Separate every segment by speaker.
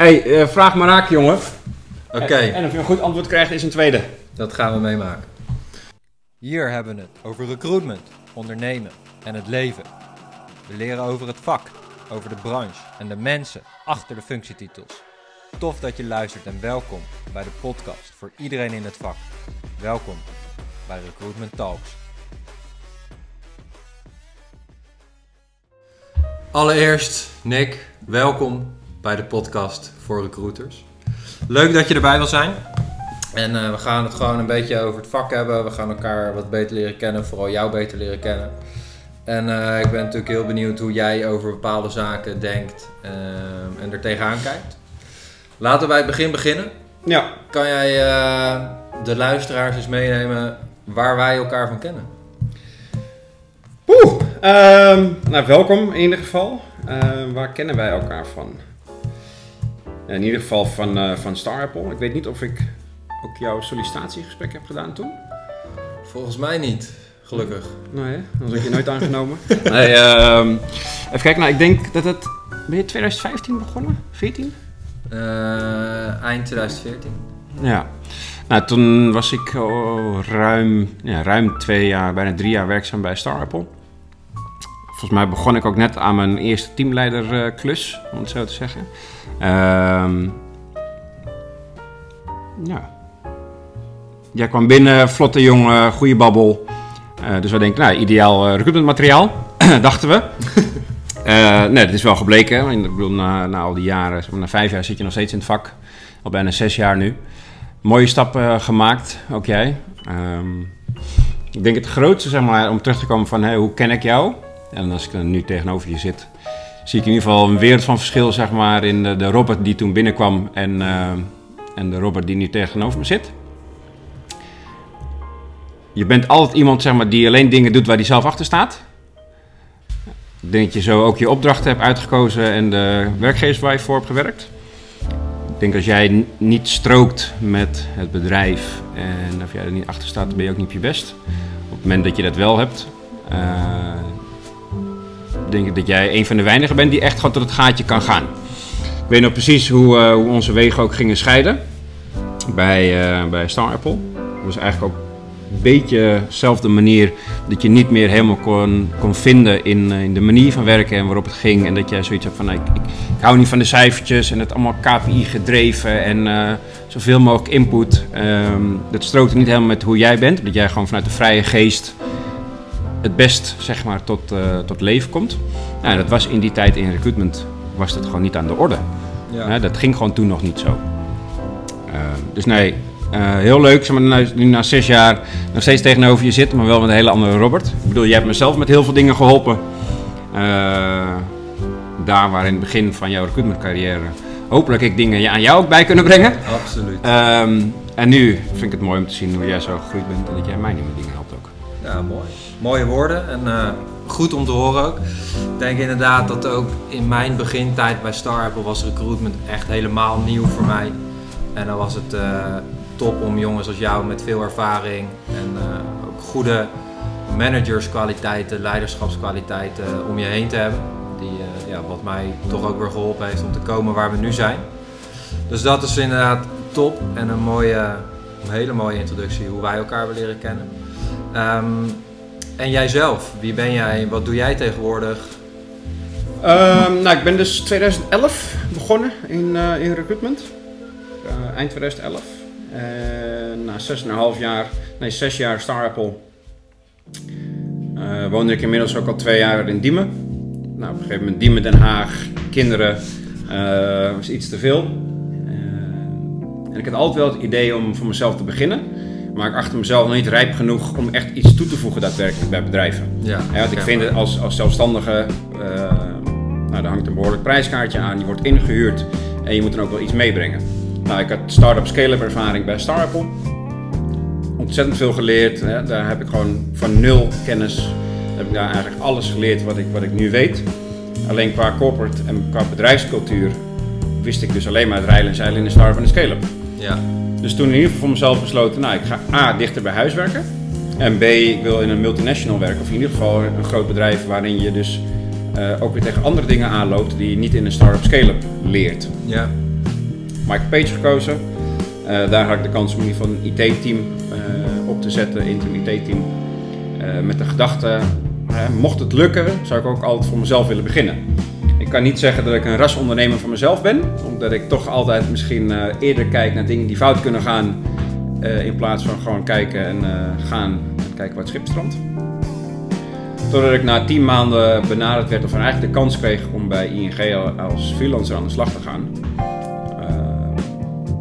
Speaker 1: hey, eh, vraag maar raak, jongen.
Speaker 2: Oké,
Speaker 1: En, en of je een goed antwoord krijgt, is een tweede.
Speaker 2: dat gaan we meemaken. Hier hebben we het over recruitment, ondernemen en het leven. We leren over het vak, over de branche en de mensen achter de functietitels. Tof dat je luistert en welkom bij de podcast voor iedereen in het vak. Welkom bij Recruitment Talks. Allereerst, Nick, welkom bij de podcast voor recruiters. Leuk dat je erbij wil zijn. En eh, we gaan het gewoon een beetje over het vak hebben. We gaan elkaar wat beter leren kennen, vooral jou beter leren kennen. En eh, ik ben natuurlijk heel benieuwd hoe jij over bepaalde zaken denkt ehm, en er tegenaan kijkt. Laten we bij het begin beginnen.
Speaker 1: Ja.
Speaker 2: Kan jij eh, de luisteraars eens meenemen waar wij elkaar van kennen?
Speaker 1: Oeh, ehm, nou welkom in ieder geval. Ehm, waar kennen wij elkaar van? Ja, in ieder geval van, eh, van Star Apple. Ik weet niet of ik ook jouw sollicitatiegesprek heb gedaan toen.
Speaker 2: Volgens mij niet, gelukkig.
Speaker 1: Nee, dan had je nooit aangenomen. Nee, ehm, even kijken. Nou, ik denk dat het... Ben je 2015 begonnen? 14?
Speaker 2: Eh, eind 2014.
Speaker 1: Ja. Nou, toen was ik oh, ruim, ja, ruim twee jaar, bijna drie jaar werkzaam bij Star Apple. Volgens mij begon ik ook net aan mijn eerste teamleiderklus, om het zo te zeggen. Ehm, ja. Jij kwam binnen, vlotte jongen, goede babbel. Eh, dus we denken, nou, ideaal uh, recruitmentmateriaal, dachten we. Eh, nee, dat is wel gebleken. hè. Ik bedoel, na, na al die jaren, na vijf jaar zit je nog steeds in het vak. Al bijna zes jaar nu. Mooie stap eh, gemaakt, ook jij. Ehm, ik denk het grootste, zeg maar, om terug te komen van hey, hoe ken ik jou? En als ik dan nu tegenover je zit, zie ik in ieder geval een wereld van verschil, zeg maar, in de, de Robert die toen binnenkwam en, eh, en de Robert die nu tegenover me zit. Je bent altijd iemand, zeg maar, die alleen dingen doet waar hij zelf achter staat. Ik denk dat je zo ook je opdrachten hebt uitgekozen en de werkgevers waar je voor hebt gewerkt. Ik denk als jij niet strookt met het bedrijf en of jij er niet achter staat, dan ben je ook niet op je best. Op het moment dat je dat wel hebt, eh, denk ik dat jij een van de weinigen bent die echt gewoon tot het gaatje kan gaan. Ik weet nog precies hoe, eh, hoe onze wegen ook gingen scheiden bij, eh, bij Star Apple. Dat was eigenlijk ook een beetje dezelfde manier dat je niet meer helemaal kon, kon vinden in, eh, in de manier van werken en waarop het ging. En dat jij zoiets hebt van, nou, ik, ik, hou niet van de cijfertjes en het allemaal KPI gedreven en eh, zoveel mogelijk input. Ehm, dat strookt niet helemaal met hoe jij bent, dat jij gewoon vanuit de vrije geest het best zeg maar, tot, eh, tot leven komt. Nou, dat was in die tijd in recruitment was dat gewoon niet aan de orde.
Speaker 2: Ja.
Speaker 1: Hè, dat ging gewoon toen nog niet zo. Ehm, dus nee, eh, heel leuk. Zeg maar, nu, na zes jaar nog steeds tegenover je zit, maar wel met een hele andere Robert. Ik bedoel, jij hebt mezelf met heel veel dingen geholpen. Eh, daar waar in het begin van jouw recruitmentcarrière hopelijk ik dingen aan jou ook bij kunnen brengen.
Speaker 2: Absoluut.
Speaker 1: Ehm, en nu vind ik het mooi om te zien hoe jij zo gegroeid bent en dat jij mij nu met dingen helpt ook.
Speaker 2: Mooi. Mooie woorden en eh, goed om te horen ook. Ik denk inderdaad dat ook in mijn begintijd bij Star Apple was recruitment echt helemaal nieuw voor mij. En dan was het eh, top om jongens als jou met veel ervaring en eh, ook goede managerskwaliteiten, leiderschapskwaliteiten om je heen te hebben. Die, ja, wat mij toch ook weer geholpen heeft om te komen waar we nu zijn. Dus dat is inderdaad top en een mooie, een hele mooie introductie hoe wij elkaar willen leren kennen. Ehm, en jijzelf, wie ben jij? Wat doe jij tegenwoordig?
Speaker 1: Ehm, nou, ik ben dus 2011 begonnen in, eh, in recruitment. Eh, eind 2011. En na 6,5 jaar, nee 6 jaar Star Apple, eh, woonde ik inmiddels ook al twee jaar in Diemen. Nou, op een gegeven moment Diemen, Den Haag, kinderen, was iets te veel. En ik had altijd wel het idee om voor mezelf te beginnen. Maar ik achter mezelf nog niet rijp genoeg om echt iets toe te voegen daadwerkelijk bij bedrijven.
Speaker 2: Ja,
Speaker 1: Ja, want ik vind het als, als zelfstandige, eh nou, daar hangt een behoorlijk prijskaartje aan. Je wordt ingehuurd en je moet dan ook wel iets meebrengen. Nou, ik had start-up scale-up ervaring bij Star Apple. Ontzettend veel geleerd. Hè. Daar heb ik gewoon van nul kennis, heb ik daar eigenlijk alles geleerd wat ik, wat ik nu weet. Alleen qua corporate en qua bedrijfscultuur wist ik dus alleen maar het rijlen en zeilen in de start-up en de scale-up.
Speaker 2: Ja,
Speaker 1: Dus toen in ieder geval voor mezelf besloten, nou ik ga A, dichter bij huis werken. En B, ik wil in een multinational werken. Of in ieder geval een groot bedrijf waarin je dus eh, ook weer tegen andere dingen aanloopt die je niet in een start-up scale-up leert.
Speaker 2: ja,
Speaker 1: Michael Page gekozen. daar had ik de kans om in ieder geval een IT-team op te zetten, interim IT-team. met de gedachte, mocht het lukken, zou ik ook altijd voor mezelf willen beginnen. Ik kan niet zeggen dat ik een rasondernemer van mezelf ben, omdat ik toch altijd misschien eerder kijk naar dingen die fout kunnen gaan, in plaats van gewoon kijken en gaan en kijken het schip strandt. Totdat ik na tien maanden benaderd werd of eigenlijk de kans kreeg om bij ING als freelancer aan de slag te gaan.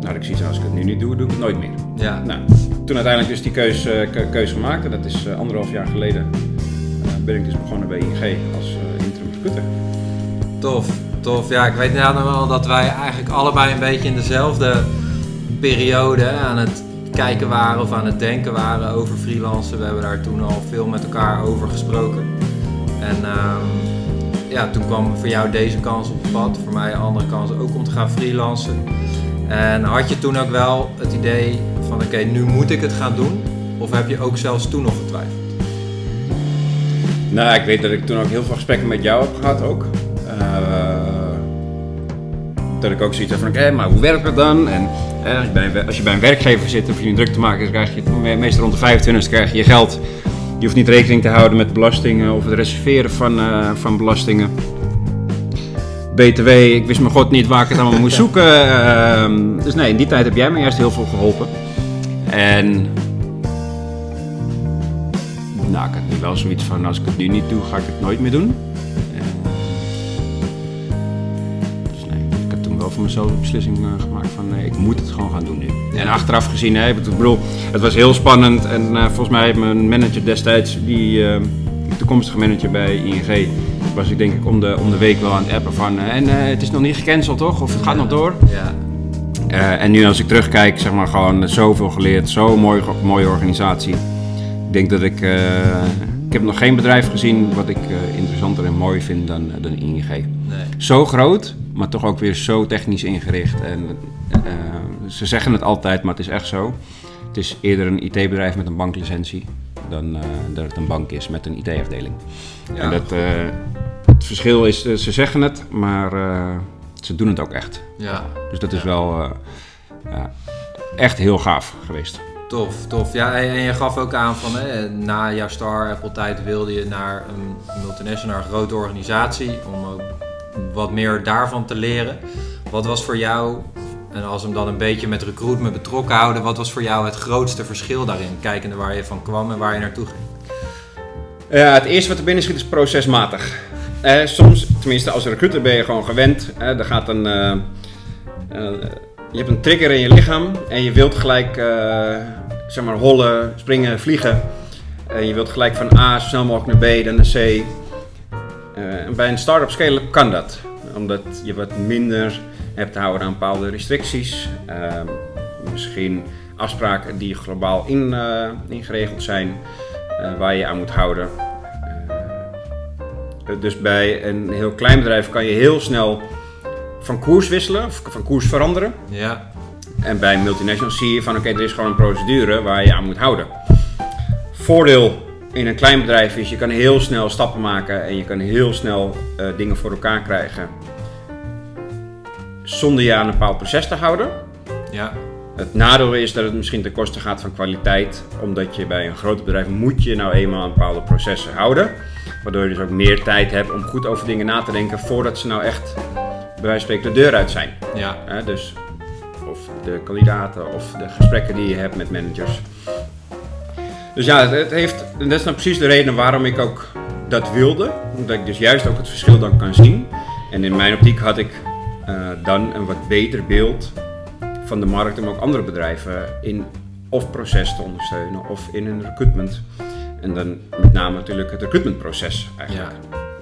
Speaker 1: Nou, ik zie als ik het nu niet doe, doe ik het nooit meer. Ja. Nou, toen uiteindelijk dus die keuze, keuze gemaakt en dat is anderhalf jaar geleden ben ik dus begonnen bij ING als interim recruiter.
Speaker 2: Tof, tof. Ja, ik weet nou wel dat wij eigenlijk allebei een beetje in dezelfde periode aan het kijken waren of aan het denken waren over freelancen. We hebben daar toen al veel met elkaar over gesproken. En ehm, ja, toen kwam voor jou deze kans op het pad, voor mij een andere kans ook om te gaan freelancen. En had je toen ook wel het idee van oké, nu moet ik het gaan doen? Of heb je ook zelfs toen nog getwijfeld?
Speaker 1: Nou, ik weet dat ik toen ook heel veel gesprekken met jou heb gehad ook. Uh, dat ik ook zoiets heb van oké, maar hoe werkt het dan? En als, je bij, als je bij een werkgever zit, of je druk te maken, dan krijg je meestal rond de 25 krijg je je geld. Je hoeft niet rekening te houden met belastingen of het reserveren van, uh, van belastingen. BTW, ik wist mijn god niet waar ik het allemaal moest zoeken. Uh, dus nee, in die tijd heb jij me eerst heel veel geholpen. En nou, ik had nu wel zoiets van, als ik het nu niet doe, ga ik het nooit meer doen. Voor mezelf een beslissing uh, gemaakt van nee, ik moet het gewoon gaan doen nu. En achteraf gezien, hè, ik bedoel, het was heel spannend en uh, volgens mij mijn manager destijds, die uh, toekomstige manager bij ING, was ik denk ik om de, om de week wel aan het appen van en het is nog niet gecanceld toch? Of het gaat nog door? Ja. en nu als ik terugkijk, zeg maar gewoon zoveel geleerd, zo'n mooie, mooie organisatie. Ik denk dat ik, ik heb nog geen bedrijf gezien wat ik interessanter en mooi vind dan, dan ING. Nee. Zo groot, maar toch ook weer zo technisch ingericht. En, uh, ze zeggen het altijd, maar het is echt zo. Het is eerder een IT-bedrijf met een banklicentie dan dat het een bank is met een IT-afdeling. Ja, en dat, het verschil is, ze zeggen het, maar ze doen het ook echt. Ja. Dus dat is wel echt heel gaaf geweest.
Speaker 2: Tof, tof. Ja, en je gaf ook aan van na jouw Star Apple tijd wilde je naar een multinational, een grote organisatie om ook wat meer daarvan te leren. Wat was voor jou, en als we hem dan een beetje met recruitment betrokken houden, wat was voor jou het grootste verschil daarin? Kijkende waar je van kwam en waar je naartoe ging.
Speaker 1: Ja, het eerste wat er binnen schiet is procesmatig. Eh, soms, tenminste als recruiter ben je gewoon gewend. Eh, er gaat een, uh, je hebt een trigger in je lichaam en je wilt gelijk zeg maar hollen, springen, vliegen. En je wilt gelijk van A snel mogelijk naar B, dan naar C. Uh, bij een start-up kan dat, omdat je wat minder hebt te houden aan bepaalde restricties. Uh, misschien afspraken die globaal in, uh, ingeregeld zijn, eh, waar je aan moet houden. dus bij een heel klein bedrijf kan je heel snel van koers wisselen, of van koers veranderen. Ja. En bij een multinational zie je van oké, er is gewoon een procedure waar je aan moet houden. Voordeel in een klein bedrijf is, je kan heel snel stappen maken en je kan heel snel uh, dingen voor elkaar krijgen. Zonder je aan een bepaald proces te houden. Ja. Het nadeel is dat het misschien ten koste gaat van kwaliteit. Omdat je bij een groot bedrijf moet je nou eenmaal aan bepaalde processen houden. Waardoor je dus ook meer tijd hebt om goed over dingen na te denken voordat ze nou echt bij wijze van spreken de deur uit zijn. Ja. dus de kandidaten of de gesprekken die je hebt met managers. Dus ja, het heeft, en dat is nou precies de reden waarom ik ook dat wilde. Omdat ik dus juist ook het verschil dan kan zien. En in mijn optiek had ik uh, dan een wat beter beeld van de markt om ook andere bedrijven in of proces te ondersteunen of in hun recruitment. En dan met name natuurlijk het recruitmentproces eigenlijk.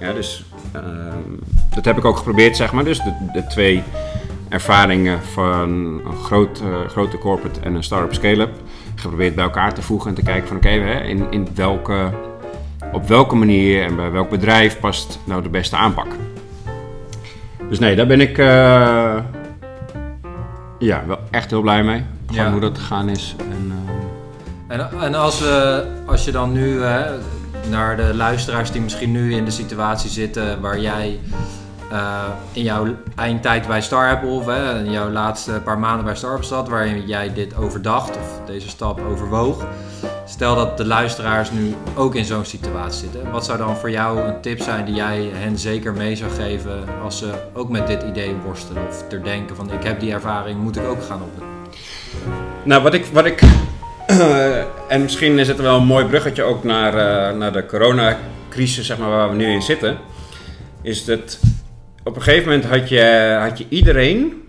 Speaker 1: Ja. ja dus uh, dat heb ik ook geprobeerd, zeg maar. Dus de, de twee ervaringen van een groot, uh, grote corporate en een start-up scale-up geprobeerd bij elkaar te voegen en te kijken van oké, okay, in, in welke, op welke manier en bij welk bedrijf past nou de beste aanpak. Dus nee, daar ben ik uh, ja, wel echt heel blij mee. Van hoe dat gegaan is. En,
Speaker 2: uh... en, en, als, we, als je dan nu naar de luisteraars die misschien nu in de situatie zitten waar jij eh, in jouw eindtijd bij Star Apple, of in jouw laatste paar maanden bij Star Apple zat, waarin jij dit overdacht of deze stap overwoog. Stel dat de luisteraars nu ook in zo'n situatie zitten. Wat zou dan voor jou een tip zijn die jij hen zeker mee zou geven als ze ook met dit idee worstelen of ter denken van ik heb die ervaring, moet ik ook gaan op het
Speaker 1: Nou, wat ik. Wat ik en misschien is het wel een mooi bruggetje ook naar, eh, naar de coronacrisis, zeg maar, waar we nu in zitten. Is dat op een gegeven moment had je, had je iedereen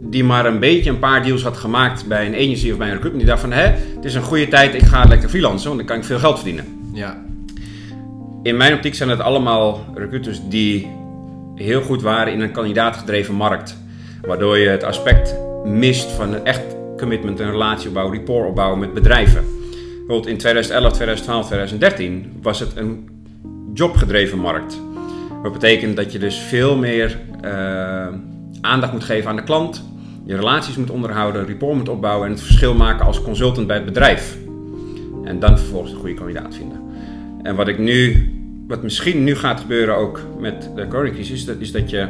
Speaker 1: die maar een beetje een paar deals had gemaakt bij een agency of bij een recruitment, die dacht van, hè, het is een goede tijd, ik ga lekker freelancen, want dan kan ik veel geld verdienen.
Speaker 2: Ja,
Speaker 1: In mijn optiek zijn het allemaal recruiters die heel goed waren in een kandidaatgedreven markt. Waardoor je het aspect mist van een echt commitment, een relatie opbouwen, rapport opbouwen met bedrijven. Bijvoorbeeld in 2011, 2012, 2013 was het een jobgedreven markt. Wat betekent dat je dus veel meer eh, aandacht moet geven aan de klant, je relaties moet onderhouden, rapport moet opbouwen en het verschil maken als consultant bij het bedrijf. En dan vervolgens een goede kandidaat vinden. En wat ik nu, wat misschien nu gaat gebeuren ook met de coronacrisis, is dat, is dat je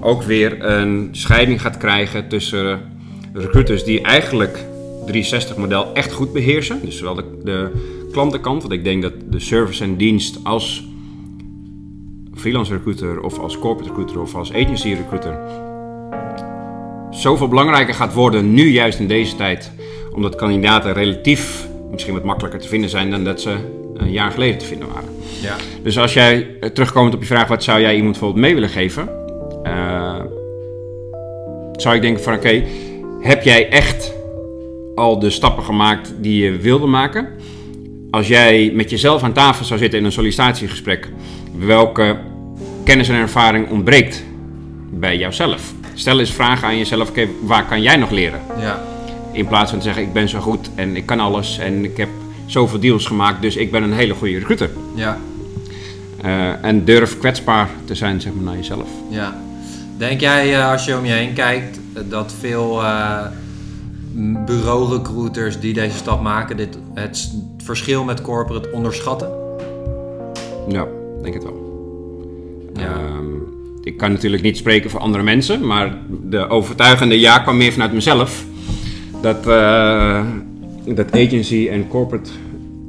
Speaker 1: ook weer een scheiding gaat krijgen tussen recruiters die eigenlijk 360-model echt goed beheersen. Dus zowel de, de klantenkant, want ik denk dat de service en dienst als freelance recruiter of als corporate recruiter of als agency recruiter zoveel belangrijker gaat worden nu juist in deze tijd. Omdat kandidaten relatief misschien wat makkelijker te vinden zijn dan dat ze een jaar geleden te vinden waren.
Speaker 2: ja,
Speaker 1: Dus als jij eh, terugkomend op je vraag, wat zou jij iemand bijvoorbeeld mee willen geven? Eh, zou ik denken van oké, heb jij echt al de stappen gemaakt die je wilde maken? Als jij met jezelf aan tafel zou zitten in een sollicitatiegesprek, welke kennis en ervaring ontbreekt bij jouzelf? Stel eens vragen aan jezelf, oké, waar kan jij nog leren?
Speaker 2: ja,
Speaker 1: In plaats van te zeggen, ik ben zo goed en ik kan alles en ik heb zoveel deals gemaakt, dus ik ben een hele goede recruiter.
Speaker 2: ja.
Speaker 1: Eh, en durf kwetsbaar te zijn zeg maar, naar jezelf.
Speaker 2: Ja. Denk jij, eh, als je om je heen kijkt, dat veel eh bureau-recruiters die deze stap maken, dit, het verschil met corporate onderschatten?
Speaker 1: Ja, denk het wel.
Speaker 2: Ja.
Speaker 1: Ik kan natuurlijk niet spreken voor andere mensen, maar de overtuigende ja kwam meer vanuit mezelf. Dat, eh, dat agency en corporate.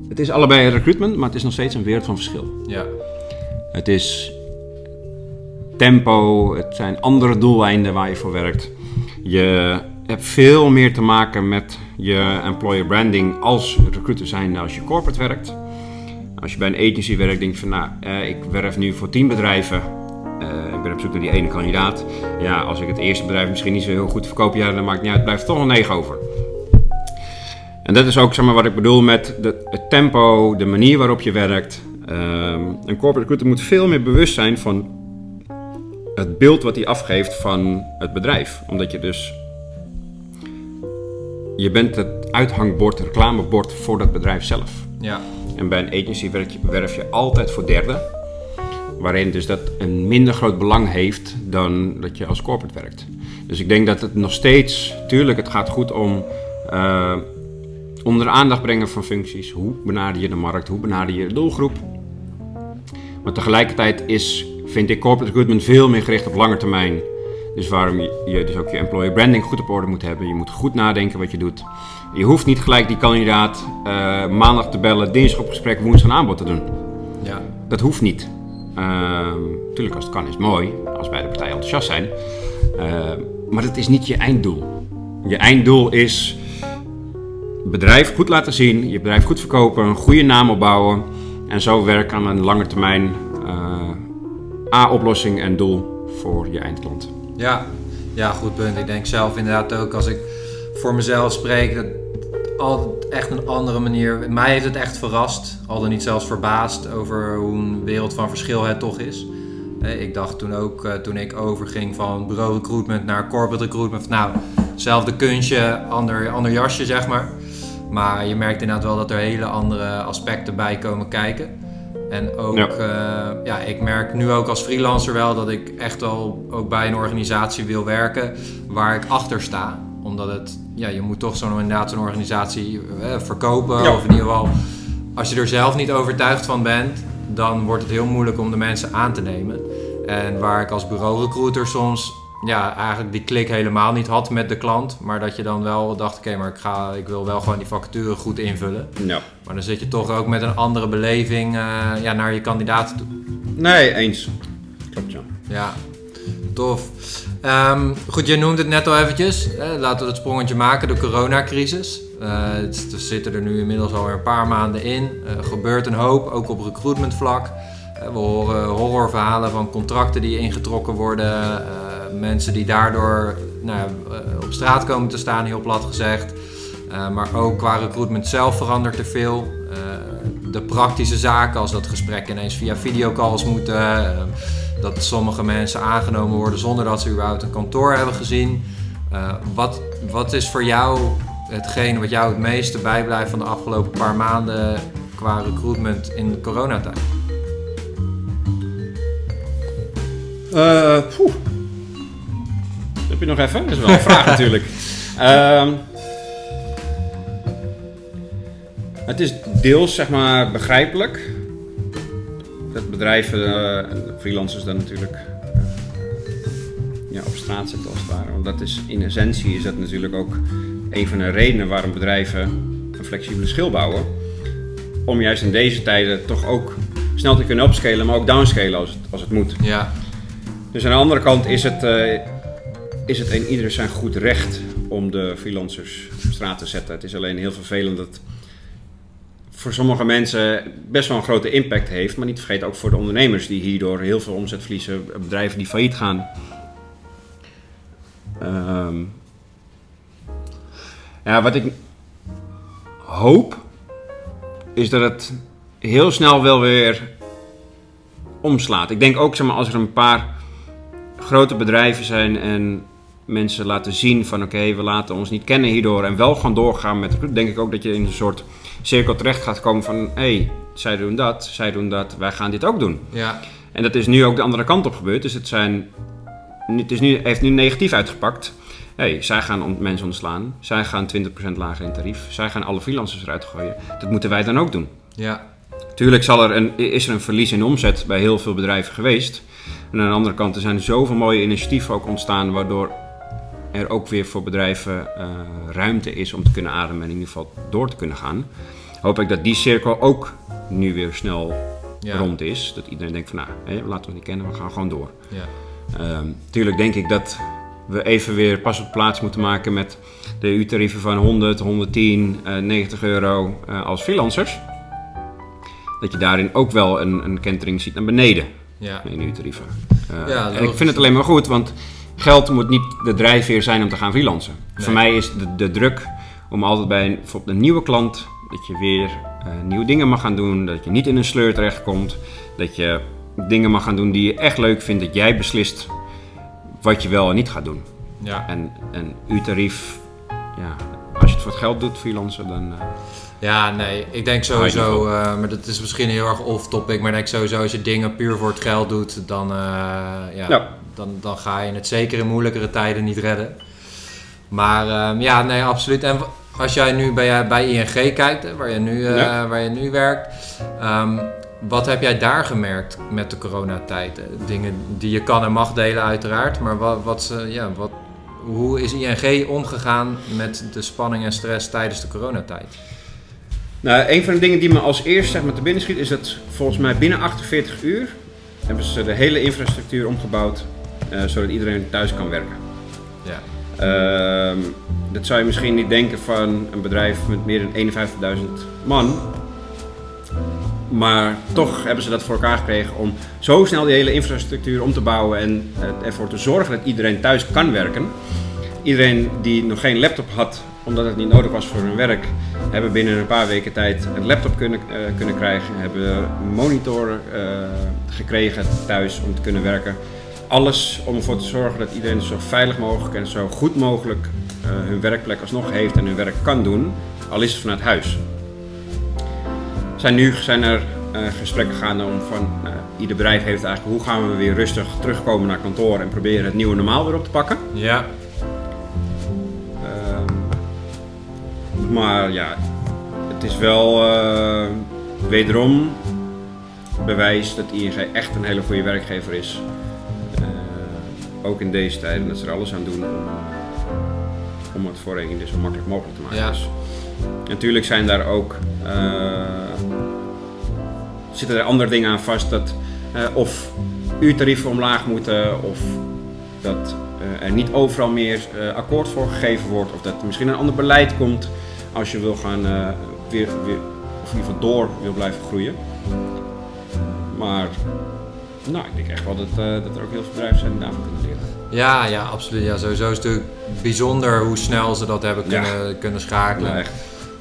Speaker 1: Het is allebei recruitment, maar het is nog steeds een wereld van verschil.
Speaker 2: Ja.
Speaker 1: Het is tempo, het zijn andere doeleinden waar je voor werkt. Je hebt veel meer te maken met je employer branding als recruiter zijn als je corporate werkt. Als je bij een agency werkt, denk je van nou, eh, ik werf nu voor tien bedrijven. Eh, ik ben op zoek naar die ene kandidaat. Ja, als ik het eerste bedrijf misschien niet zo heel goed verkoop, ja, dan maakt niet uit, blijft toch nog negen over. En dat is ook zeg maar, wat ik bedoel met de, het tempo, de manier waarop je werkt. Ehm, een corporate recruiter moet veel meer bewust zijn van het beeld wat hij afgeeft van het bedrijf. Omdat je dus. Je bent het uithangbord, reclamebord voor dat bedrijf zelf.
Speaker 2: Ja.
Speaker 1: En bij een agency werf je, je altijd voor derden. Waarin dus dat een minder groot belang heeft dan dat je als corporate werkt. Dus ik denk dat het nog steeds, tuurlijk, het gaat goed om eh, onder de aandacht brengen van functies. Hoe benader je de markt? Hoe benader je de doelgroep? Maar tegelijkertijd is, vind ik corporate recruitment veel meer gericht op lange termijn. Dus waarom je, je dus ook je employer branding goed op orde moet hebben. Je moet goed nadenken wat je doet. Je hoeft niet gelijk die kandidaat eh, maandag te bellen, dinsdag op gesprek, woensdag een aanbod te doen.
Speaker 2: Ja.
Speaker 1: Dat hoeft niet. Ehm tuurlijk, als het kan is het mooi, als beide partijen enthousiast zijn. Ehm, maar dat is niet je einddoel. Je einddoel is bedrijf goed laten zien, je bedrijf goed verkopen, een goede naam opbouwen en zo werken aan een lange termijn eh, A-oplossing en doel voor je eindklant.
Speaker 2: Ja, ja, goed punt. Ik denk zelf inderdaad ook als ik voor mezelf spreek, dat altijd echt een andere manier. Mij heeft het echt verrast, al dan niet zelfs verbaasd over hoe een wereld van verschil het toch is. Eh, Ik dacht toen ook, eh, toen ik overging van bureau recruitment naar corporate recruitment, nou, hetzelfde kunstje, ander, ander jasje zeg maar. Maar je merkt inderdaad wel dat er hele andere aspecten bij komen kijken. En ook,
Speaker 1: Ja.
Speaker 2: ja. ja, ik merk nu ook als freelancer wel dat ik echt al ook bij een organisatie wil werken waar ik achter sta. Omdat het, ja, je moet toch zo'n inderdaad zo'n organisatie eh, verkopen.
Speaker 1: Ja.
Speaker 2: Of in ieder geval, als je er zelf niet overtuigd van bent, dan wordt het heel moeilijk om de mensen aan te nemen. En waar ik als bureaurecruiter soms ja, eigenlijk die klik helemaal niet had met de klant. Maar dat je dan wel dacht, oké, maar ik, ga, ik wil wel gewoon die vacature goed invullen.
Speaker 1: Ja.
Speaker 2: Maar dan zit je toch ook met een andere beleving eh, ja, naar je kandidaten toe.
Speaker 1: Nee, eens. Klopt, ja.
Speaker 2: Ja, tof. Ehm, goed, jij noemde het net al eventjes. Hè, laten we het sprongetje maken, de coronacrisis. Eh, het- we zitten er nu inmiddels alweer een paar maanden in. Er gebeurt een hoop, ook op recruitment vlak. Eh, we horen horrorverhalen van contracten die ingetrokken worden. eh, mensen die daardoor nou, eh, op straat komen te staan, heel plat gezegd. Eh, maar ook qua recruitment zelf verandert er veel. Eh, de praktische zaken, als dat gesprekken ineens via videocalls moeten. dat sommige mensen aangenomen worden zonder dat ze überhaupt een kantoor hebben gezien. Wat, wat is voor jou hetgene wat jou het meeste bijblijft van de afgelopen paar maanden qua recruitment in de coronatijd?
Speaker 1: Je nog even? Dat is wel een vraag natuurlijk. Ehm, het is deels zeg maar begrijpelijk. Dat bedrijven eh, freelancers dan natuurlijk eh, ja, op straat zetten als het ware. Want dat is in essentie is dat natuurlijk ook een van de redenen waarom bedrijven een flexibele schil bouwen. Om juist in deze tijden toch ook snel te kunnen upscalen, maar ook downscalen als het, als het moet.
Speaker 2: Ja,
Speaker 1: Dus aan de andere kant is het, eh, is het in ieder zijn goed recht om de freelancers op straat te zetten. Het is alleen heel vervelend dat voor sommige mensen best wel een grote impact heeft. Maar niet te vergeten ook voor de ondernemers die hierdoor heel veel omzet verliezen. Bedrijven die failliet gaan. Ehm, ja, wat ik hoop is dat het heel snel wel weer omslaat. Ik denk ook zeg maar, als er een paar grote bedrijven zijn en mensen laten zien van oké, we laten ons niet kennen hierdoor en wel gaan doorgaan met denk ik ook dat je in een soort cirkel terecht gaat komen van hé, hey, zij doen dat, zij doen dat, wij gaan dit ook doen.
Speaker 2: ja,
Speaker 1: En dat is nu ook de andere kant op gebeurd. Dus het, zijn, het is nu, heeft nu negatief uitgepakt. hey, zij gaan mensen ontslaan. Zij gaan 20% lager in tarief. Zij gaan alle freelancers eruit gooien. Dat moeten wij dan ook doen.
Speaker 2: ja,
Speaker 1: Tuurlijk zal er een, is er een verlies in omzet bij heel veel bedrijven geweest. En aan de andere kant, er zijn zoveel mooie initiatieven ook ontstaan, waardoor er ook weer voor bedrijven eh, ruimte is om te kunnen ademen en in ieder geval door te kunnen gaan. Hoop ik dat die cirkel ook nu weer snel
Speaker 2: ja.
Speaker 1: rond is. Dat iedereen denkt van nou, laten we niet kennen, we gaan gewoon door.
Speaker 2: ja.
Speaker 1: Ehm, tuurlijk denk ik dat we even weer pas op plaats moeten maken met de U-tarieven van 100, 110, eh, 90 euro eh, als freelancers. Dat je daarin ook wel een, een kentering ziet naar beneden
Speaker 2: ja.
Speaker 1: in U-tarieven. Eh,
Speaker 2: Ja,
Speaker 1: en ik vind het alleen maar goed, want geld moet niet de drijfveer zijn om te gaan freelancen.
Speaker 2: Nee.
Speaker 1: Voor mij is de, de druk om altijd bij een, nieuwe klant, dat je weer eh, nieuwe dingen mag gaan doen, dat je niet in een sleur terechtkomt, dat je dingen mag gaan doen die je echt leuk vindt, dat jij beslist wat je wel en niet gaat doen.
Speaker 2: ja.
Speaker 1: En een U-tarief, ja, als je het voor het geld doet, freelancen, dan... eh,
Speaker 2: Ja, nee, ik denk sowieso, eh, maar dat is misschien heel erg off-topic, maar ik denk sowieso als je dingen puur voor het geld doet, dan, ja,
Speaker 1: Ja.
Speaker 2: Dan, dan ga je het zeker in moeilijkere tijden niet redden. Maar ehm, ja, nee, absoluut. En als jij nu bij, bij ING kijkt, hè, waar je nu, eh,
Speaker 1: Ja.
Speaker 2: waar je nu werkt, ehm, wat heb jij daar gemerkt met de coronatijd? Eh, Dingen die je kan en mag delen uiteraard, maar wat, wat, ja, wat, hoe is ING omgegaan met de spanning en stress tijdens de coronatijd?
Speaker 1: Nou, een van de dingen die me als eerst zeg maar, te binnen schiet, is dat volgens mij binnen 48 uur hebben ze de hele infrastructuur omgebouwd, eh, zodat iedereen thuis kan werken.
Speaker 2: Ja.
Speaker 1: Ehm, dat zou je misschien niet denken van een bedrijf met meer dan 51.000 man. Maar toch hebben ze dat voor elkaar gekregen om zo snel die hele infrastructuur om te bouwen en eh, ervoor te zorgen dat iedereen thuis kan werken. Iedereen die nog geen laptop had, omdat het niet nodig was voor hun werk, hebben binnen een paar weken tijd een laptop kunnen, eh, kunnen krijgen. Hebben monitoren eh, gekregen thuis om te kunnen werken. Alles om ervoor te zorgen dat iedereen zo veilig mogelijk en zo goed mogelijk eh, hun werkplek alsnog heeft en hun werk kan doen, al is het vanuit huis. Zijn nu zijn er eh, gesprekken gaande om van nou, ieder bedrijf heeft eigenlijk hoe gaan we weer rustig terugkomen naar kantoor en proberen het nieuwe normaal weer op te pakken.
Speaker 2: Ja,
Speaker 1: Ehm, maar ja, het is wel eh, wederom bewijs dat ING echt een hele goede werkgever is. Ook in deze tijden, dat ze er alles aan doen om, om het voor hen dus zo makkelijk mogelijk te maken.
Speaker 2: Ja.
Speaker 1: Dus, natuurlijk zijn daar ook, eh, zitten er andere dingen aan vast, dat eh, of uurtarieven omlaag moeten, of dat eh, er niet overal meer akkoord voor gegeven wordt, of dat er misschien een ander beleid komt als je wil gaan weer, weer, of in ieder geval door wil blijven groeien. Maar nou, ik denk echt wel dat, eh, dat er ook heel veel bedrijven zijn die daarvan kunnen leren.
Speaker 2: Ja, ja, absoluut. Ja, sowieso is het natuurlijk bijzonder hoe snel ze dat hebben
Speaker 1: Ja.
Speaker 2: kunnen, kunnen schakelen.
Speaker 1: Ja, echt.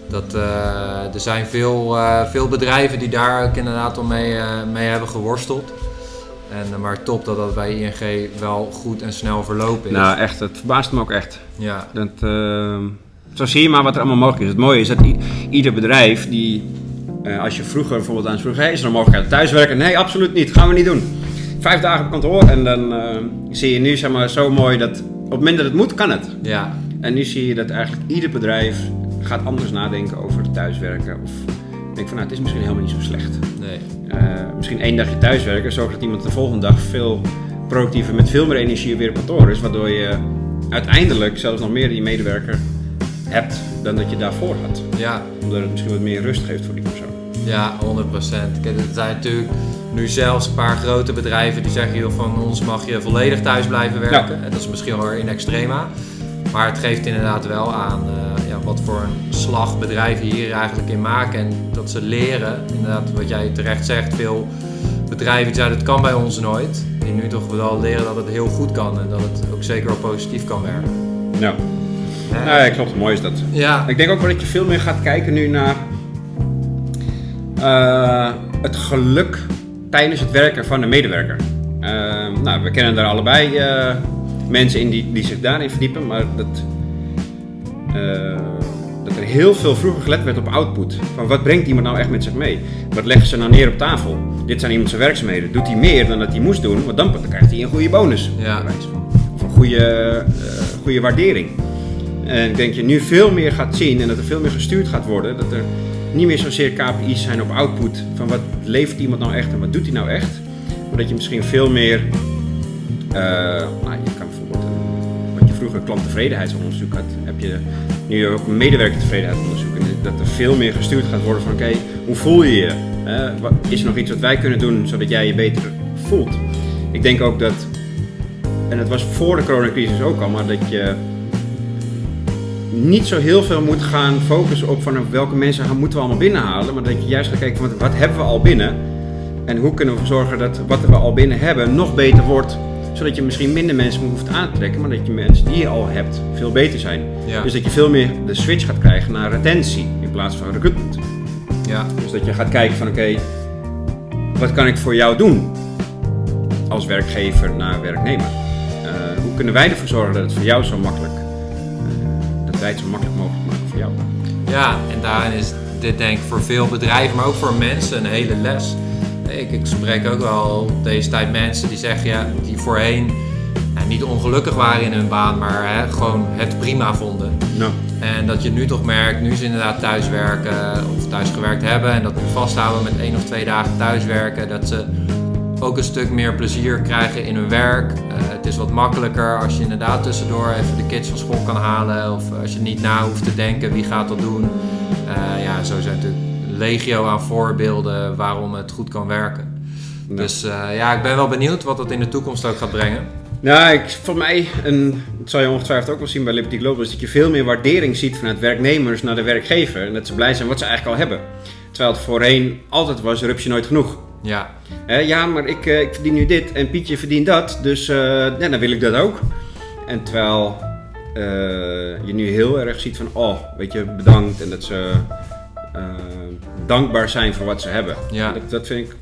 Speaker 2: Dat, eh, er zijn veel, eh, veel bedrijven die daar ook inderdaad al mee, eh, mee hebben geworsteld. En, maar top dat dat bij ING wel goed en snel verlopen is.
Speaker 1: Nou, echt, het verbaast me ook echt.
Speaker 2: ja,
Speaker 1: Dat, ehm, zo zie je maar wat er allemaal mogelijk is. Het mooie is dat ieder bedrijf die, eh, als je vroeger bijvoorbeeld aan vroeg, hey, is er een mogelijkheid thuiswerken? Nee, absoluut niet. Gaan we niet doen. Vijf dagen op kantoor en dan eh, zie je nu zeg maar, zo mooi dat op het moment dat het moet, kan het.
Speaker 2: ja,
Speaker 1: En nu zie je dat eigenlijk ieder bedrijf gaat anders nadenken over thuiswerken. Of denkt van nou, het is misschien helemaal niet zo slecht.
Speaker 2: nee.
Speaker 1: Eh, misschien één dagje thuiswerken zorgt dat iemand de volgende dag veel productiever met veel meer energie weer op kantoor is. Waardoor je uiteindelijk zelfs nog meer die medewerker hebt dan dat je daarvoor had.
Speaker 2: Ja,
Speaker 1: Omdat het misschien wat meer rust geeft voor die.
Speaker 2: Ja, 100%. Kijk, er zijn natuurlijk nu zelfs een paar grote bedrijven die zeggen, joh, van ons mag je volledig thuis blijven werken. En dat is misschien wel in extrema. Maar het geeft inderdaad wel aan eh, ja, wat voor een slag bedrijven hier eigenlijk in maken. En dat ze leren, inderdaad wat jij terecht zegt, veel bedrijven die zeiden het kan bij ons nooit. Die nu toch wel leren dat het heel goed kan en dat het ook zeker wel positief kan werken.
Speaker 1: Ja, nou, ja klopt. Mooi is dat.
Speaker 2: Ja,
Speaker 1: Ik denk ook wel dat je veel meer gaat kijken nu naar eh, het geluk tijdens het werken van de medewerker. Eh, nou, we kennen daar allebei eh, mensen in die, die zich daarin verdiepen, maar dat, eh, dat er heel veel vroeger gelet werd op output. Van wat brengt iemand nou echt met zich mee? Wat leggen ze nou neer op tafel? Dit zijn iemand zijn werkzaamheden. Doet hij meer dan dat hij moest doen, want dan krijgt hij een goede bonus.
Speaker 2: Ja.
Speaker 1: Of een goede, goede waardering. En ik denk je nu veel meer gaat zien en dat er veel meer gestuurd gaat worden. Dat er niet meer zozeer KPI's zijn op output. Van wat levert iemand nou echt en wat doet hij nou echt. Maar dat je misschien veel meer. nou, je kan bijvoorbeeld. eh, wat je vroeger klanttevredenheidsonderzoek had. Heb je nu ook medewerkertevredenheidsonderzoek. En dat er veel meer gestuurd gaat worden van oké, hoe voel je je? Eh, wat- is er nog iets wat wij kunnen doen zodat jij je beter voelt? Ik denk ook dat. En dat was voor de coronacrisis ook al, maar dat je niet zo heel veel moet gaan focussen op van welke mensen gaan- moeten we allemaal binnenhalen. Maar dat je juist gaat kijken van wat, hebben we al binnen. En hoe kunnen we zorgen dat wat we al binnen hebben nog beter wordt. Zodat je misschien minder mensen hoeft aan te trekken. Maar dat je mensen die je al hebt veel beter zijn.
Speaker 2: Ja.
Speaker 1: Dus dat je veel meer de switch gaat krijgen naar retentie in plaats van recruitment.
Speaker 2: ja,
Speaker 1: Dus dat je gaat kijken van oké, wat kan ik voor jou doen? Als werkgever naar werknemer. Eh, hoe kunnen wij ervoor zorgen dat het voor jou zo makkelijk, wij het zo makkelijk mogelijk maken voor jou?
Speaker 2: Ja, en daarin is dit denk ik voor veel bedrijven, maar ook voor mensen een hele les. Ik, ik spreek ook wel deze tijd mensen die zeggen, ja, die voorheen ja, niet ongelukkig waren in hun baan, maar hè, gewoon het prima vonden.
Speaker 1: Nou,
Speaker 2: En dat je nu toch merkt, nu ze inderdaad thuiswerken of thuis gewerkt hebben en dat vasthouden met één of twee dagen thuiswerken, dat ze ook een stuk meer plezier krijgen in hun werk. Eh, het is wat makkelijker als je inderdaad tussendoor even de kids van school kan halen of als je niet na hoeft te denken wie gaat dat doen. Eh, ja, zo zijn natuurlijk legio aan voorbeelden waarom het goed kan werken.
Speaker 1: Ja.
Speaker 2: Dus eh, ja, ik ben wel benieuwd wat dat in de toekomst ook gaat brengen.
Speaker 1: nou ik, voor mij, en dat zal je ongetwijfeld ook wel zien bij Liberty Global, is dat je veel meer waardering ziet vanuit werknemers naar de werkgever. En dat ze blij zijn wat ze eigenlijk al hebben. Terwijl het voorheen altijd was, rupsje nooit genoeg.
Speaker 2: Ja,
Speaker 1: ja, maar ik, eh, ik verdien nu dit en Pietje verdient dat, dus eh, ja, dan wil ik dat ook. En terwijl eh, je nu heel erg ziet van, oh, weet je, bedankt en dat ze eh, dankbaar zijn voor wat ze hebben.
Speaker 2: Ja.
Speaker 1: Dat, dat vind ik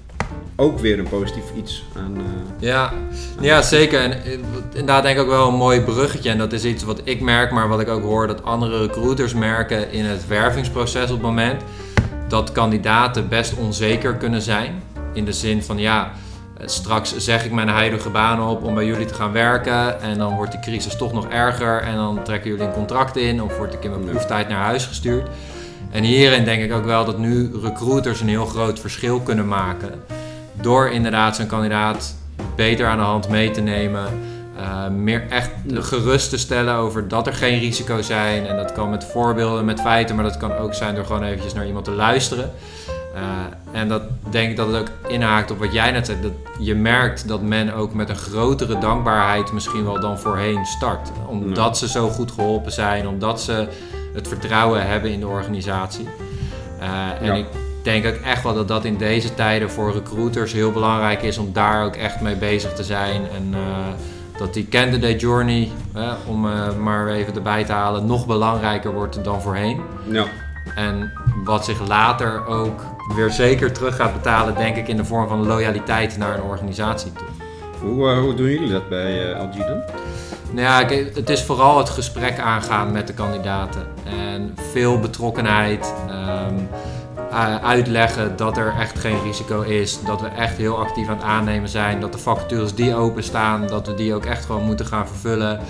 Speaker 1: ook weer een positief iets aan. eh,
Speaker 2: Ja, ja zeker. En eh, inderdaad denk ik ook wel een mooi bruggetje. En dat is iets wat ik merk, maar wat ik ook hoor dat andere recruiters merken in het wervingsproces op het moment. Dat kandidaten best onzeker kunnen zijn. In de zin van ja, eh, straks zeg ik mijn huidige baan op om bij jullie te gaan werken. En dan wordt die crisis toch nog erger. En dan trekken jullie een contract in of word ik in mijn proeftijd naar huis gestuurd. En hierin denk ik ook wel dat nu recruiters een heel groot verschil kunnen maken. Door inderdaad zo'n kandidaat beter aan de hand mee te nemen. Uh, meer echt gerust te stellen over dat er geen risico's zijn. En dat kan met voorbeelden, met feiten, maar dat kan ook zijn door gewoon eventjes naar iemand te luisteren. Uh, en dat denk ik dat het ook inhaakt op wat jij net zei. Dat je merkt dat men ook met een grotere dankbaarheid misschien wel dan voorheen start. Omdat ze zo goed geholpen zijn, omdat ze het vertrouwen hebben in de organisatie. Uh, en ik denk ook echt wel dat dat in deze tijden voor recruiters heel belangrijk is om daar ook echt mee bezig te zijn. En dat die candidate journey, om maar even erbij te halen, nog belangrijker wordt dan voorheen. Ja. En wat zich later ook weer zeker terug gaat betalen, denk ik, in de vorm van loyaliteit naar een organisatie toe.
Speaker 1: Hoe, uh, hoe doen jullie dat bij uh?
Speaker 2: Nou ja, het is vooral het gesprek aangaan met de kandidaten. En veel betrokkenheid. Um, uitleggen dat er echt geen risico is. Dat we echt heel actief aan het aannemen zijn. Dat de vacatures die openstaan, dat we die ook echt gewoon moeten gaan vervullen.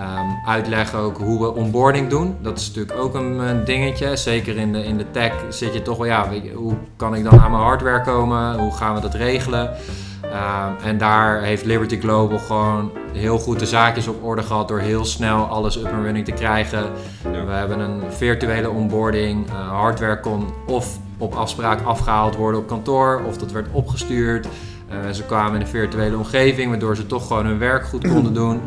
Speaker 2: Um, uitleggen ook hoe we onboarding doen. Dat is natuurlijk ook een, dingetje. Zeker in de, in de tech zit je toch wel, ja, hoe kan ik dan aan mijn hardware komen? Hoe gaan we dat regelen? Um, en daar heeft Liberty Global gewoon heel goed de zaakjes op orde gehad door heel snel alles up and running te krijgen. We hebben een virtuele onboarding. Uh, hardware kon of op afspraak afgehaald worden op kantoor of dat werd opgestuurd. Uh, ze kwamen in een virtuele omgeving, waardoor ze toch gewoon hun werk goed konden doen.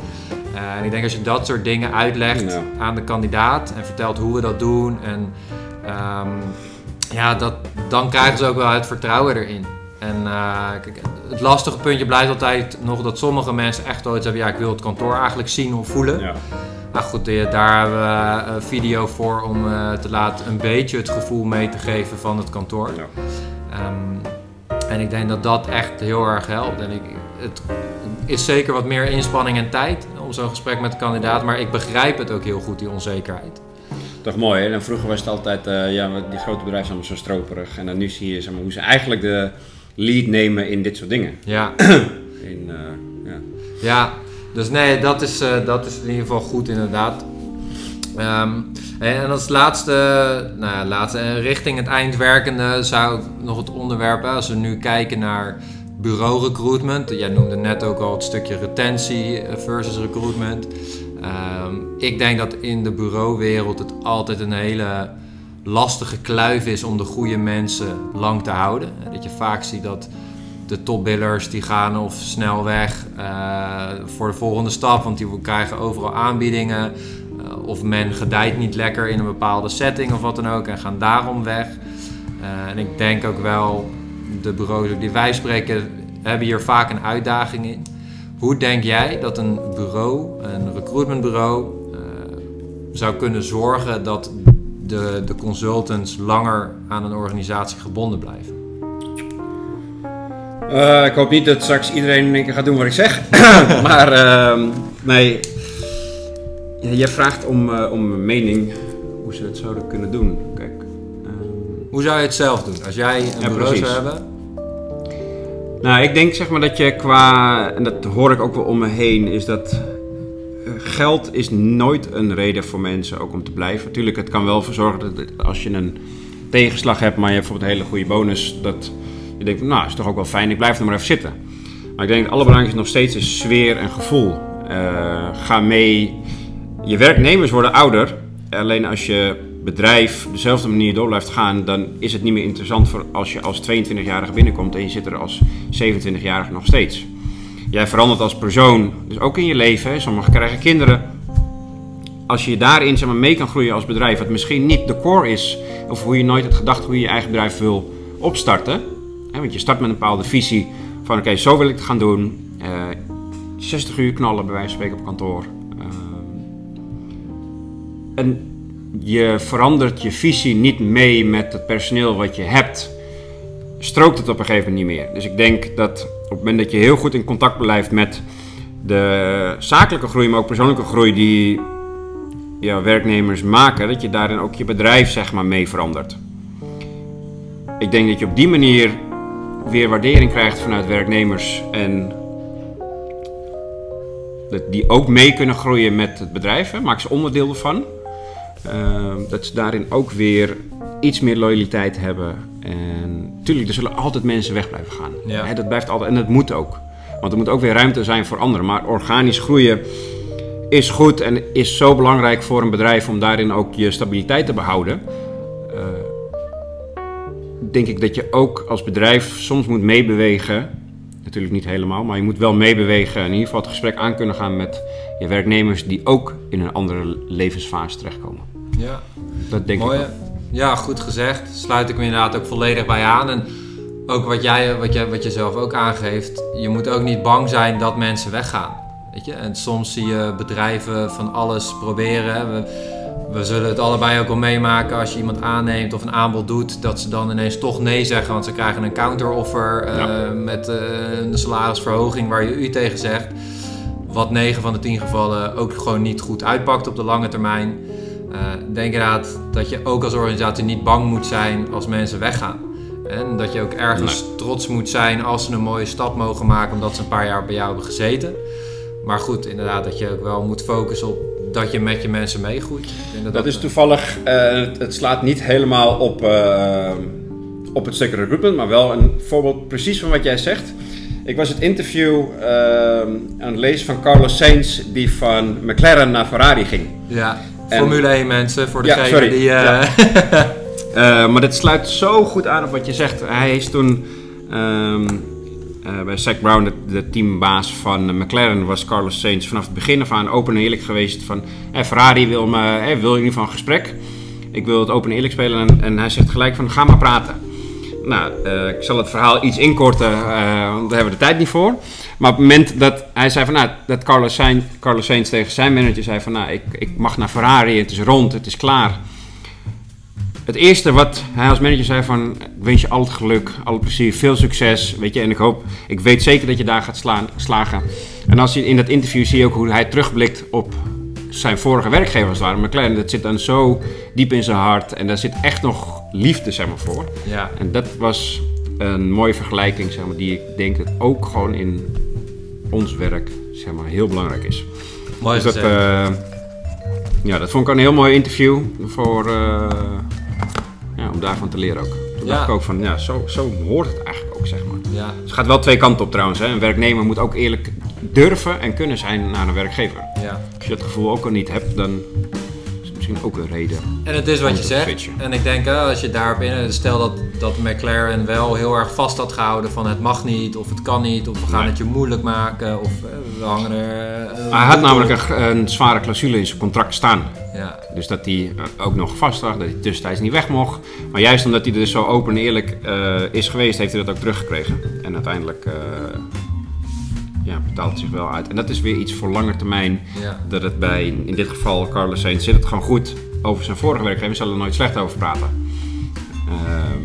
Speaker 2: Uh, en ik denk als je dat soort dingen uitlegt aan de kandidaat en vertelt hoe we dat doen, en, um, ja, dat, dan krijgen ze ook wel het vertrouwen erin. En uh, kijk, het lastige puntje blijft altijd nog dat sommige mensen echt ooit hebben, ja, ik wil het kantoor eigenlijk zien of voelen. Ja. Maar goed, daar hebben we een video voor om te laten een beetje het gevoel mee te geven van het kantoor. Ja. Um, en ik denk dat dat echt heel erg helpt. En ik, het is zeker wat meer inspanning en tijd om zo'n gesprek met de kandidaat, maar ik begrijp het ook heel goed, die onzekerheid.
Speaker 1: Toch mooi, hè? En vroeger was het altijd, uh, ja, die grote bedrijven zijn allemaal zo stroperig. En dan nu zie je zeg maar, hoe ze eigenlijk de lead nemen in dit soort dingen.
Speaker 2: Ja. in, uh, ja. ja, dus nee, dat is, uh, dat is in ieder geval goed inderdaad. Um, en als laatste, nou ja, laatste, richting het eind werkende zou ik nog het onderwerp, als we nu kijken naar bureau recruitment. Jij noemde net ook al het stukje retentie versus recruitment. Um, ik denk dat in de bureauwereld het altijd een hele lastige kluif is om de goede mensen lang te houden. Dat je vaak ziet dat de topbillers die gaan of snel weg voor de volgende stap, want die krijgen overal aanbiedingen. Uh, of men gedijt niet lekker in een bepaalde setting of wat dan ook en gaan daarom weg. Uh, en ik denk ook wel, de bureaus die wij spreken, hebben hier vaak een uitdaging in. Hoe denk jij dat een bureau, een recruitmentbureau, zou kunnen zorgen dat de, de consultants langer aan een organisatie gebonden blijven?
Speaker 1: Ik hoop niet dat straks iedereen in één keer gaat doen wat ik zeg. maar uh, nee, ja, jij vraagt om, uh, om een mening hoe ze het zouden kunnen doen. Kijk,
Speaker 2: ehm, hoe zou je het zelf doen als jij een ja, bureau zou hebben?
Speaker 1: Nou, ik denk zeg maar dat je qua, en dat hoor ik ook wel om me heen, is dat geld is nooit een reden voor mensen ook om te blijven. Natuurlijk, het kan wel voor zorgen dat als je een tegenslag hebt, maar je hebt bijvoorbeeld een hele goede bonus, dat je denkt, nou, is toch ook wel fijn, ik blijf er maar even zitten. Maar ik denk het allerbelangrijkste nog steeds is sfeer en gevoel. Uh, ga mee. Je werknemers worden ouder. Alleen als je bedrijf dezelfde manier door blijft gaan, dan is het niet meer interessant voor als je als 22-jarige binnenkomt en je zit er als 27-jarige nog steeds. Jij verandert als persoon, dus ook in je leven. Sommigen krijgen kinderen. Als je daarin zeg maar, mee kan groeien als bedrijf, wat misschien niet de core is, of hoe je nooit het gedacht hoe je je eigen bedrijf wil opstarten. Hè, want je start met een bepaalde visie van oké, zo wil ik het gaan doen. Uh, eh, 60 uur knallen bij wijze van spreken op kantoor. En je verandert je visie niet mee met het personeel wat je hebt strookt het op een gegeven moment niet meer. Dus ik denk dat op het moment dat je heel goed in contact blijft met de zakelijke groei, maar ook persoonlijke groei die ja, werknemers maken, dat je daarin ook je bedrijf zeg maar mee verandert. Ik denk dat je op die manier weer waardering krijgt vanuit werknemers en dat die ook mee kunnen groeien met het bedrijf. Hè. Maak ze onderdeel ervan. Uh, dat ze daarin ook weer iets meer loyaliteit hebben. En tuurlijk, er zullen altijd mensen weg blijven gaan. Ja. dat blijft altijd, en dat moet ook. Want er moet ook weer ruimte zijn voor anderen. Maar organisch groeien is goed en is zo belangrijk voor een bedrijf om daarin ook je stabiliteit te behouden. Uh, denk ik dat je ook als bedrijf soms moet meebewegen. Natuurlijk niet helemaal, maar je moet wel meebewegen. En in ieder geval het gesprek aan kunnen gaan met je werknemers die ook in een andere levensfase terechtkomen.
Speaker 2: Ja,
Speaker 1: dat denk
Speaker 2: Mooi,
Speaker 1: ik.
Speaker 2: Ja, goed gezegd. Sluit ik me inderdaad ook volledig bij aan. En ook wat jij, wat, jij, wat je zelf ook aangeeft, je moet ook niet bang zijn dat mensen weggaan. Weet je? En soms zie je bedrijven van alles proberen. We, we zullen het allebei ook wel meemaken als je iemand aanneemt of een aanbod doet, dat ze dan ineens toch nee zeggen, want ze krijgen een counteroffer uh, ja. met uh, een salarisverhoging waar je u tegen zegt. Wat 9 van de 10 gevallen ook gewoon niet goed uitpakt op de lange termijn. Uh, denk inderdaad dat je ook als organisatie niet bang moet zijn als mensen weggaan. En dat je ook ergens nee. trots moet zijn als ze een mooie stap mogen maken omdat ze een paar jaar bij jou hebben gezeten. Maar goed, inderdaad, dat je ook wel moet focussen op dat je met je mensen meegroeit.
Speaker 1: Dat, dat, is toevallig, uh, het, slaat niet helemaal op, uh, op het stuk recruitment, maar wel een voorbeeld precies van wat jij zegt. Ik was het interview uh, aan het lezen van Carlos Sainz, die van McLaren naar Ferrari ging.
Speaker 2: Ja, Formule 1 mensen, voor degene ja, sorry. die... Ja.
Speaker 1: Uh, maar dit sluit zo goed aan op wat je zegt. Hij is toen um, uh, bij Zach Brown, de, de, teambaas van McLaren, was Carlos Sainz vanaf het begin af aan open en eerlijk geweest. Van hey, Ferrari wil, me, hey, wil in ieder geval een gesprek. Ik wil het open en eerlijk spelen. En, en hij zegt gelijk van ga maar praten. Nou, uh, ik zal het verhaal iets inkorten, want daar hebben we de tijd niet voor. Maar op het moment dat hij zei van nou, dat Carlos Sainz, Carlos Sainz tegen zijn manager zei van nou, ik, ik mag naar Ferrari, het is rond, het is klaar. Het eerste wat hij als manager zei van, ik wens je al het geluk, al het plezier, veel succes, weet je. En ik hoop, ik weet zeker dat je daar gaat slaan, slagen. En als je in dat interview zie je ook hoe hij terugblikt op zijn vorige werkgevers waren. McLaren, dat zit dan zo diep in zijn hart en daar zit echt nog liefde, zeg maar, voor.
Speaker 2: Ja.
Speaker 1: En dat was een mooie vergelijking, zeg maar, die ik denk dat ook gewoon in ons werk, zeg maar, heel belangrijk is.
Speaker 2: Mooi
Speaker 1: dus dat, uh, ja, dat vond ik een heel mooi interview voor... Uh, ja, om daarvan te leren ook. Toen
Speaker 2: Ja.
Speaker 1: dacht ik ook van, ja, zo, zo hoort het eigenlijk ook, zeg maar.
Speaker 2: Ja,
Speaker 1: Dus het gaat wel twee kanten op trouwens. Hè. Een werknemer moet ook eerlijk durven en kunnen zijn naar een werkgever.
Speaker 2: ja.
Speaker 1: Als je dat gevoel ook al niet hebt, dan misschien ook een reden.
Speaker 2: En het is wat je zegt.
Speaker 1: switchen.
Speaker 2: En ik denk, hè, als je daarop in... Stel dat, dat McLaren wel heel erg vast had gehouden van het mag niet, of het kan niet, of we gaan
Speaker 1: Nee.
Speaker 2: het je moeilijk maken, of eh, we hangen er... eh,
Speaker 1: hij had namelijk een, een zware clausule in zijn contract staan.
Speaker 2: Ja,
Speaker 1: Dus dat hij eh, ook nog vast lag, dat hij tussentijds niet weg mocht. Maar juist omdat hij dus zo open en eerlijk eh, is geweest, heeft hij dat ook teruggekregen. En uiteindelijk eh, ja, betaalt zich wel uit. En dat is weer iets voor lange termijn.
Speaker 2: ja.
Speaker 1: Dat het bij, in dit geval Carlos Sainz, zit het gewoon goed. Over zijn vorige werkgever zal er nooit slecht over praten. Ehm,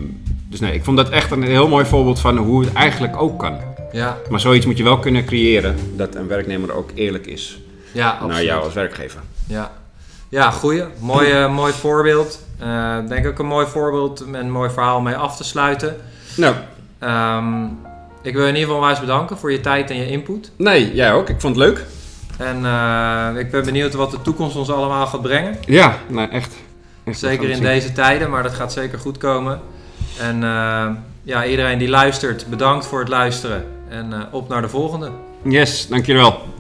Speaker 1: dus nee, ik vond dat echt een heel mooi voorbeeld van hoe het eigenlijk ook kan.
Speaker 2: Ja,
Speaker 1: Maar zoiets moet je wel kunnen creëren, dat een werknemer ook eerlijk is
Speaker 2: ja, absoluut.
Speaker 1: naar jou als werkgever.
Speaker 2: Ja, ja goeie. Mooi, eh, mooi voorbeeld. Ik denk ook een mooi voorbeeld en een mooi verhaal om mee af te sluiten.
Speaker 1: Nou,
Speaker 2: Ehm, ik wil je in ieder geval wijs bedanken voor je tijd en je input.
Speaker 1: nee, jij ook. Ik vond het leuk.
Speaker 2: En eh, ik ben benieuwd wat de toekomst ons allemaal gaat brengen.
Speaker 1: Ja, nou echt.
Speaker 2: Zeker in deze tijden, maar dat gaat zeker goed komen. En eh, ja, iedereen die luistert, bedankt voor het luisteren. En eh, op naar de volgende.
Speaker 1: Yes, dankjewel.